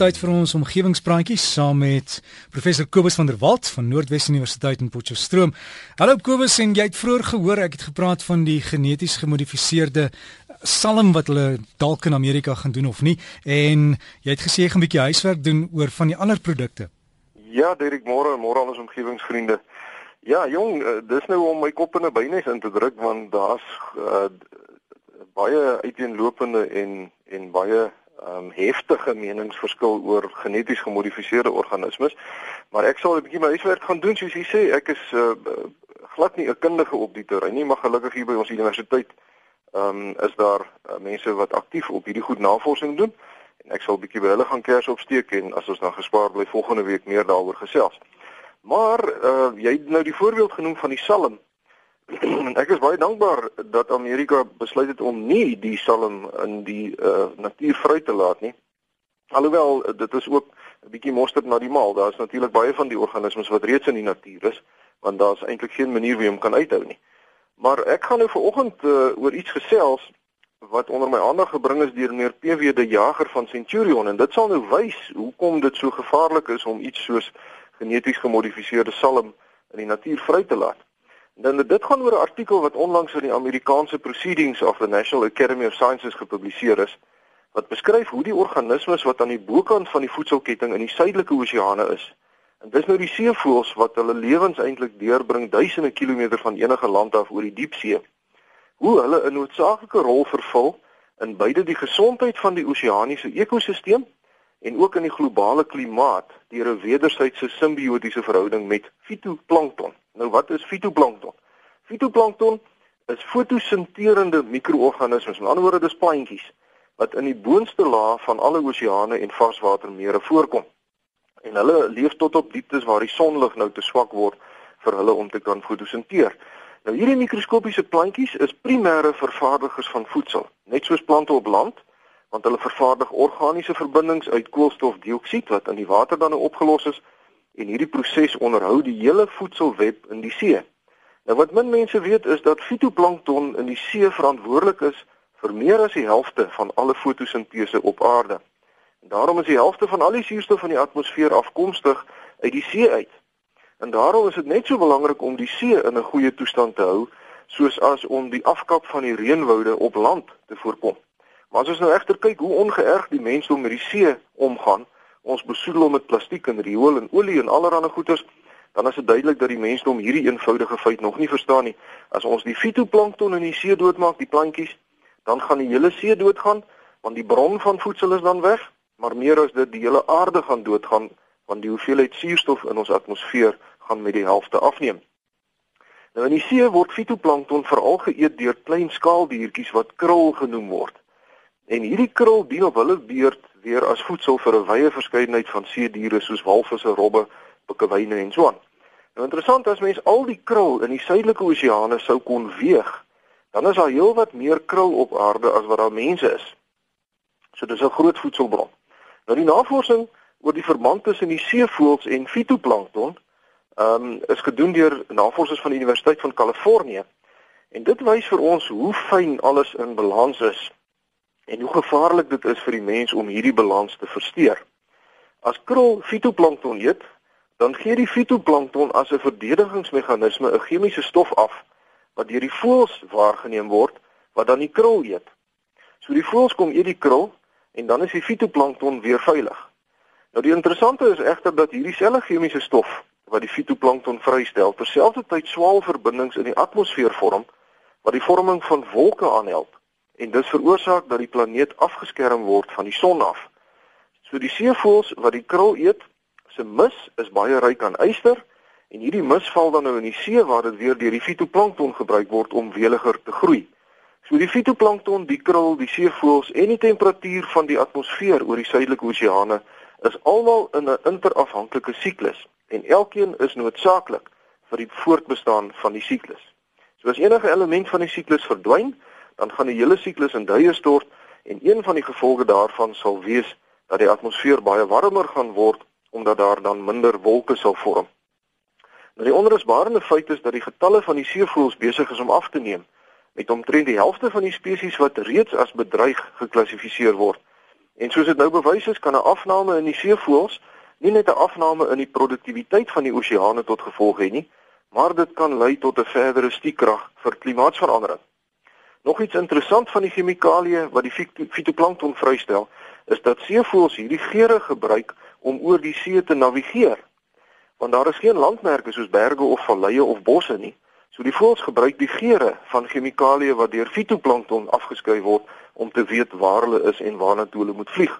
Tyd vir ons omgewingspraatjies saam met professor Kobus van der Walt van Noordwes Universiteit in Potchefstroom. Hallo Kobus, en jy het vroeër gehoor ek het gepraat van die geneties gemodifiseerde salm wat hulle dalk in Amerika gaan doen of nie en jy het gesê jy gaan 'n bietjie huiswerk doen oor van die ander produkte. Ja, Derek, môre en môre aan ons omgewingsvriende. Ja, jong, eh, dis nou om my kop in 'n bynes in te druk want daar's uh, baie uiteenlopende en en baie um, heftige meningsverskil oor geneties gemodifiseerde organismes. Maar ek sal 'n bietjie my huiswerk gaan doen soos jy sê. Ek is uh, glad nie 'n kundige op die terrein nie, maar gelukkig hier by ons universiteit ehm um, is daar uh, mense wat aktief op hierdie goed navorsing doen en ek sal 'n bietjie by hulle gaan kers opsteek en as ons dan gespaar bly volgende week meer daaroor gesels. Maar uh, jy het nou die voorbeeld genoem van die salm ek is baie dankbaar dat Amerika besluit het om nie die salm in die uh, natuur vry te laat nie. Alhoewel dit is ook 'n bietjie mosterd na die maal. Daar's natuurlik baie van die organismes wat reeds in die natuur is, want daar's eintlik geen manier wie hom kan uithou nie. Maar ek gaan nou vanoggend uh, oor iets gesels wat onder my aandag gebring is deur meneer PW de Jager van Centurion en dit sal nou wys hoekom dit so gevaarlik is om iets soos geneties gemodifiseerde salm in die natuur vry te laat. Dan dit gaan oor 'n artikel wat onlangs in die Amerikaanse Proceedings of the National Academy of Sciences gepubliseer is wat beskryf hoe die organismes wat aan die bokant van die voedselketting in die suidelike oseane is. En dis nou die seevoëls wat hulle lewens eintlik deurbring duisende kilometer van enige land af oor die diepsee. Hoe hulle 'n noodsaaklike rol vervul in beide die gesondheid van die oseaniese ekosisteem en ook in die globale klimaat deur 'n wederwysige simbiotiese verhouding met fitoplankton. Nou wat is fitoplankton? Fitoplankton is fotosinterende mikroorganismes. Met ander woorde, dis plantjies wat in die boonste laag van alle oseane en varswatermere voorkom. En hulle leef tot op dieptes waar die sonlig nou te swak word vir hulle om te kan fotosinteer. Nou hierdie mikroskopiese plantjies is primêre vervaardigers van voedsel, net soos plante op land want hulle vervaardig organiese verbindings uit koolstofdioksied wat in die water dan nou opgelos is en hierdie proses onderhou die hele voedselweb in die see. Nou wat min mense weet is dat fitoplankton in die see verantwoordelik is vir meer as die helfte van alle fotosintese op aarde. En daarom is die helfte van al die suurstof in die atmosfeer afkomstig uit die see uit. En daarom is dit net so belangrik om die see in 'n goeie toestand te hou soos as om die afkap van die reënwoude op land te voorkom. Maar as ons nou egter kyk hoe ongeërg die mensdom met die see omgaan, ons besoedel hom met plastiek en riool en olie en allerlei goeders, dan is dit duidelik dat die mensdom hierdie eenvoudige feit nog nie verstaan nie. As ons die fitoplankton in die see doodmaak, die plantjies, dan gaan die hele see doodgaan want die bron van voedsel is dan weg, maar meer as dit die hele aarde gaan doodgaan want die hoeveelheid suurstof in ons atmosfeer gaan met die helfte afneem. Nou in die see word fitoplankton veral geëet deur klein skaaldiertjies wat krul genoem word. En hierdie krul dien op hulle beurt weer as voedsel vir 'n wye verskeidenheid van see diere soos walvisse, robbe, pikkewyne en so aan. Nou interessant as mens al die krul in die suidelike oseane sou kon weeg, dan is daar heelwat meer krul op aarde as wat daar mense is. So dis 'n groot voedselbron. Nou die navorsing oor die verband tussen die seevoëls en fitoplankton ehm um, is gedoen deur navorsers van die Universiteit van Kalifornië. En dit wys vir ons hoe fyn alles in balans is en hoe gevaarlik dit is vir die mens om hierdie balans te versteur. As krul fitoplankton eet, dan gee die fitoplankton as 'n verdedigingsmeganisme 'n chemiese stof af wat deur die voëls waargeneem word wat dan die krul eet. So die voëls kom eet die krul en dan is die fitoplankton weer veilig. Nou die interessante is egter dat hierdie selfe chemiese stof wat die fitoplankton vrystel, terselfdertyd swaalverbindings in die atmosfeer vorm wat die vorming van wolke aanhelp en dit veroorsaak dat die planeet afgeskerm word van die son af. So die seevoëls wat die krul eet, se mis is baie ryk aan yster en hierdie mis val dan nou in die see waar dit weer deur die fitoplankton gebruik word om weliger te groei. So die fitoplankton, die krul, die seevoëls en die temperatuur van die atmosfeer oor die suidelike oseane is almal in 'n interafhanklike siklus en elkeen is noodsaaklik vir die voortbestaan van die siklus. So as enige element van die siklus verdwyn, dan gaan die hele siklus in duie stort en een van die gevolge daarvan sal wees dat die atmosfeer baie warmer gaan word omdat daar dan minder wolke sal vorm. Nou die onrusbarende feit is dat die getalle van die seevoëls besig is om af te neem met omtrent die helfte van die spesies wat reeds as bedreig geklassifiseer word En soos dit nou bewys is, kan 'n afname in die seevoëls nie net 'n afname in die produktiwiteit van die oseane tot gevolg hê nie, maar dit kan lei tot 'n verdere stiekrag vir klimaatsverandering. Nog iets interessant van die chemikalieë wat die fitoplankton vrystel, is dat seevoëls hierdie geure gebruik om oor die see te navigeer. Want daar is geen landmerke soos berge of valleie of bosse nie. So die voëls gebruik die geure van chemikalieë wat deur fitoplankton afgeskei word om te weet waar hulle is en waarna toe hulle moet vlieg.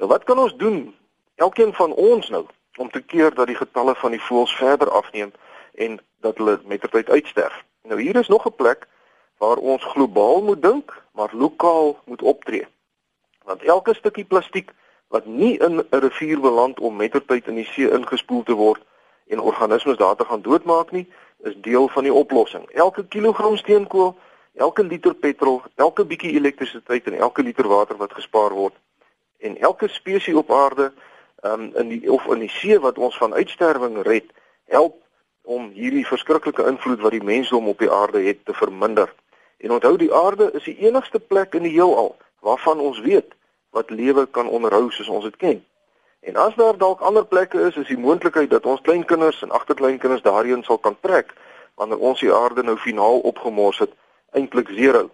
Nou wat kan ons doen elkeen van ons nou om te keer dat die getalle van die voëls verder afneem en dat hulle mettertyd uitsterf. Nou hier is nog 'n plek waar ons globaal moet dink, maar lokaal moet optree. Want elke stukkie plastiek wat nie in 'n rivier beland om mettertyd in die see ingespoel te word en organismes daar te gaan doodmaak nie, is deel van die oplossing. Elke kilogram steenkool, elke liter petrol, elke bietjie elektrisiteit en elke liter water wat gespaar word en elke spesies op aarde um, in die of in die see wat ons van uitsterwing red, help om hierdie verskriklike invloed wat die mensdom op die aarde het te verminder. En onthou die aarde is die enigste plek in die heelal waarvan ons weet wat lewe kan onderhou soos ons dit ken. En as daar dalk ander plekke is, is die moontlikheid dat ons kleinkinders en agterkleinkinders daarheen sal kan trek wanneer ons die aarde nou finaal opgemors het, eintlik sero.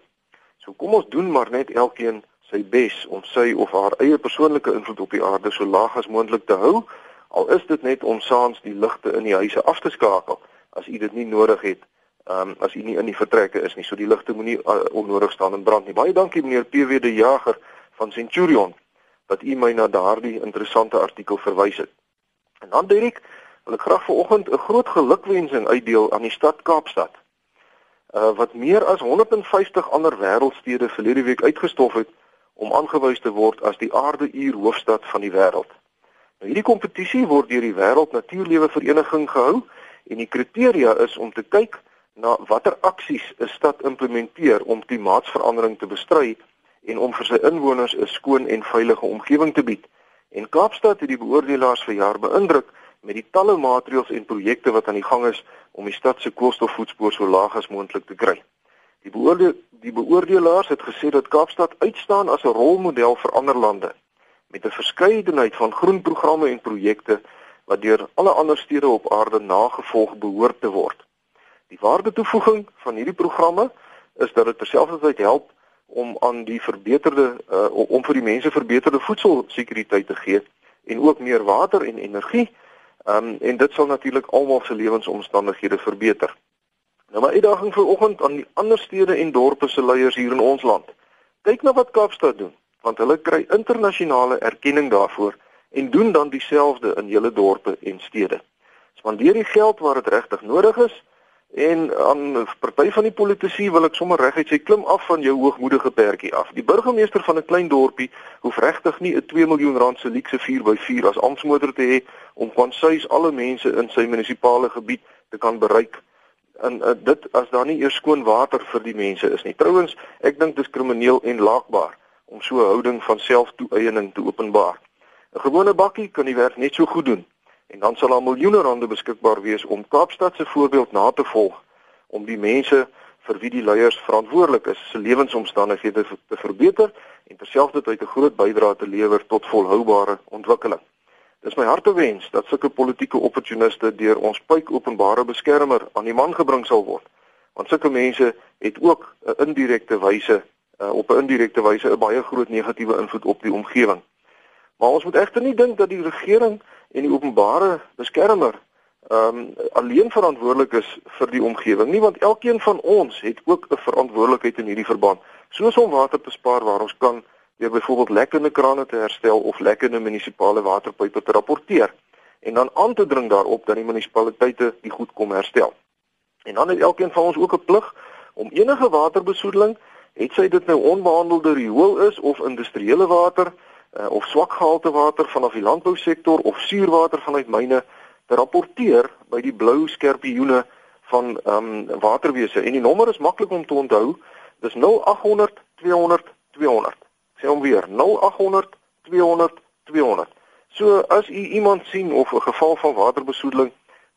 So kom ons doen maar net elkeen sy bes om sy of haar eie persoonlike invloed op die aarde so laag as moontlik te hou, al is dit net om saans die ligte in die huise af te skakel as u dit nie nodig het. Um, as u nie in die vertrekke is nie, so die ligte moenie uh, onnodig staan en brand nie. Baie dankie meneer PW de Jager van Centurion wat u my na daardie interessante artikel verwys het. En dan Dirk, wil ek graag vanoggend 'n groot gelukwensing uitdeel aan die stad Kaapstad. Uh wat meer as 150 ander wêreldstede verlede week uitgestof het om aangewys te word as die aardeuur hoofstad van die wêreld. Nou hierdie kompetisie word deur die Wêreld Natuurlewe Vereniging gehou en die kriteria is om te kyk na watter aksies 'n stad implementeer om klimaatsverandering te bestry en om vir sy inwoners 'n skoon en veilige omgewing te bied. En Kaapstad het die beoordelaars vir jaar beïndruk met die talle maatreëls en projekte wat aan die gang is om die stad se koolstofvoetspoor so laag as moontlik te kry. Die beoordeel die beoordelaars het gesê dat Kaapstad uitstaan as 'n rolmodel vir ander lande met 'n verskeidenheid van groenprogramme en projekte wat deur alle ander stede op aarde nagevolg behoort te word. Die waardetoevoeging van hierdie programme is dat dit terselfdertyd help om aan die verbeterde uh, om vir die mense verbeterde voedselsekuriteit te gee en ook meer water en energie. Um, en dit sal natuurlik almal se lewensomstandighede verbeter. Nou my uitdaging vir oggend aan die ander stede en dorpe se leiers hier in ons land. Kyk na wat Kaapstad doen, want hulle kry internasionale erkenning daarvoor en doen dan dieselfde in julle dorpe en stede. Spandeer die geld waar dit regtig nodig is en aan party van die politici wil ek sommer reguit sê klim af van jou hoogmoedige perdjie af. Die burgemeester van 'n klein dorpie hoef regtig nie 'n 2 miljoen rand se luukse 4x4 as amptmotor te hê om kwansuis alle mense in sy munisipale gebied te kan bereik en uh, dit as daar nie eers skoon water vir die mense is nie. Trouwens, ek dink dis krimineel en laakbaar om so 'n houding van selftoeëning te openbaar. 'n Gewone bakkie kan die werk net so goed doen en dan sal daar miljoene rande beskikbaar wees om Kaapstad se voorbeeld na te volg om die mense vir wie die leiers verantwoordelik is se lewensomstandighede te verbeter en terselfdertyd 'n groot bydrae te lewer tot volhoubare ontwikkeling. Dis my hartewens dat sulke politieke opportuniste deur ons pyk openbare beskermer aan die man gebring sal word. Want sulke mense het ook 'n indirekte wyse uh, op 'n indirekte wyse 'n baie groot negatiewe invloed op die omgewing. Maar ons moet egter nie dink dat die regering en die openbare beskermer ehm um, alleen verantwoordelik is vir die omgewing nie want elkeen van ons het ook 'n verantwoordelikheid in hierdie verband soos om water te spaar waar ons kan deur byvoorbeeld lekkende krane te herstel of lekkende munisipale waterpype te rapporteer en dan aan te dring daarop dat die munisipaliteite die goed kom herstel. En dan het elkeen van ons ook 'n plig om enige waterbesoedeling, het sy dit nou onbehandelde riool is of industriële water uh, of swakgehalte water vanaf die landbousektor of suurwater vanuit myne te rapporteer by die blou skerpioene van ehm um, waterwese en die nommer is maklik om te onthou dis 0800 200 200 sê hom weer 0800 200 200. So as u iemand sien of 'n geval van waterbesoedeling,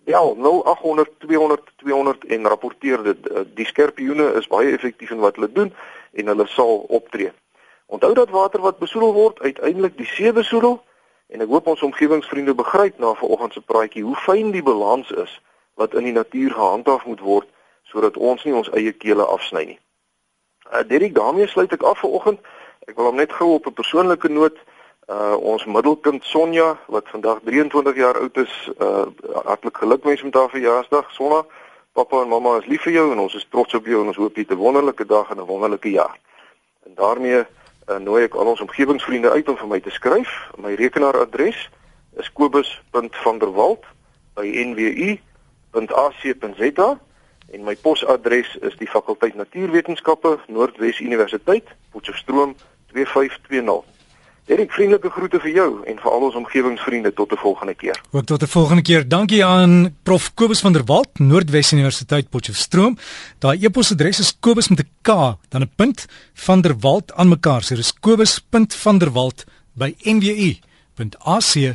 bel 0800 200 200 en rapporteer dit. Die skerpioene is baie effektief in wat hulle doen en hulle sal optree. Onthou dat water wat besoedel word uiteindelik die see besoedel en ek hoop ons omgewingsvriende begryp na vanoggend se praatjie hoe fyn die balans is wat in die natuur gehandhaaf moet word sodat ons nie ons eie kele afsny nie. Uh Derek, daarmee sluit ek af vanoggend. Ek wil hom net gou op 'n persoonlike noot uh ons middelkind Sonja wat vandag 23 jaar oud is, uh hartlik gelukwens met haar verjaarsdag. Sonja, pappa en mamma is lief vir jou en ons is trots op jou en ons hoop jy het 'n wonderlike dag en 'n wonderlike jaar. En daarmee uh, nooi ek al ons omgewingsvriende uit om vir my te skryf. My rekenaaradres is kobus.vanderwalt@nwu.ac.za en my posadres is die fakulteit Natuurwetenskappe Noordwes Universiteit Potchefstroom 2520. Erik vriendelike groete vir jou en vir al ons omgewingsvriende tot 'n volgende keer. Ook tot 'n volgende keer. Dankie aan Prof Kobus van der Walt, Noordwes Universiteit Potchefstroom. Daai e-posadres is kobus met 'n k, dan 'n punt van der Walt aan mekaar. So dis kobus.vanderwalt by nwu.ac.za.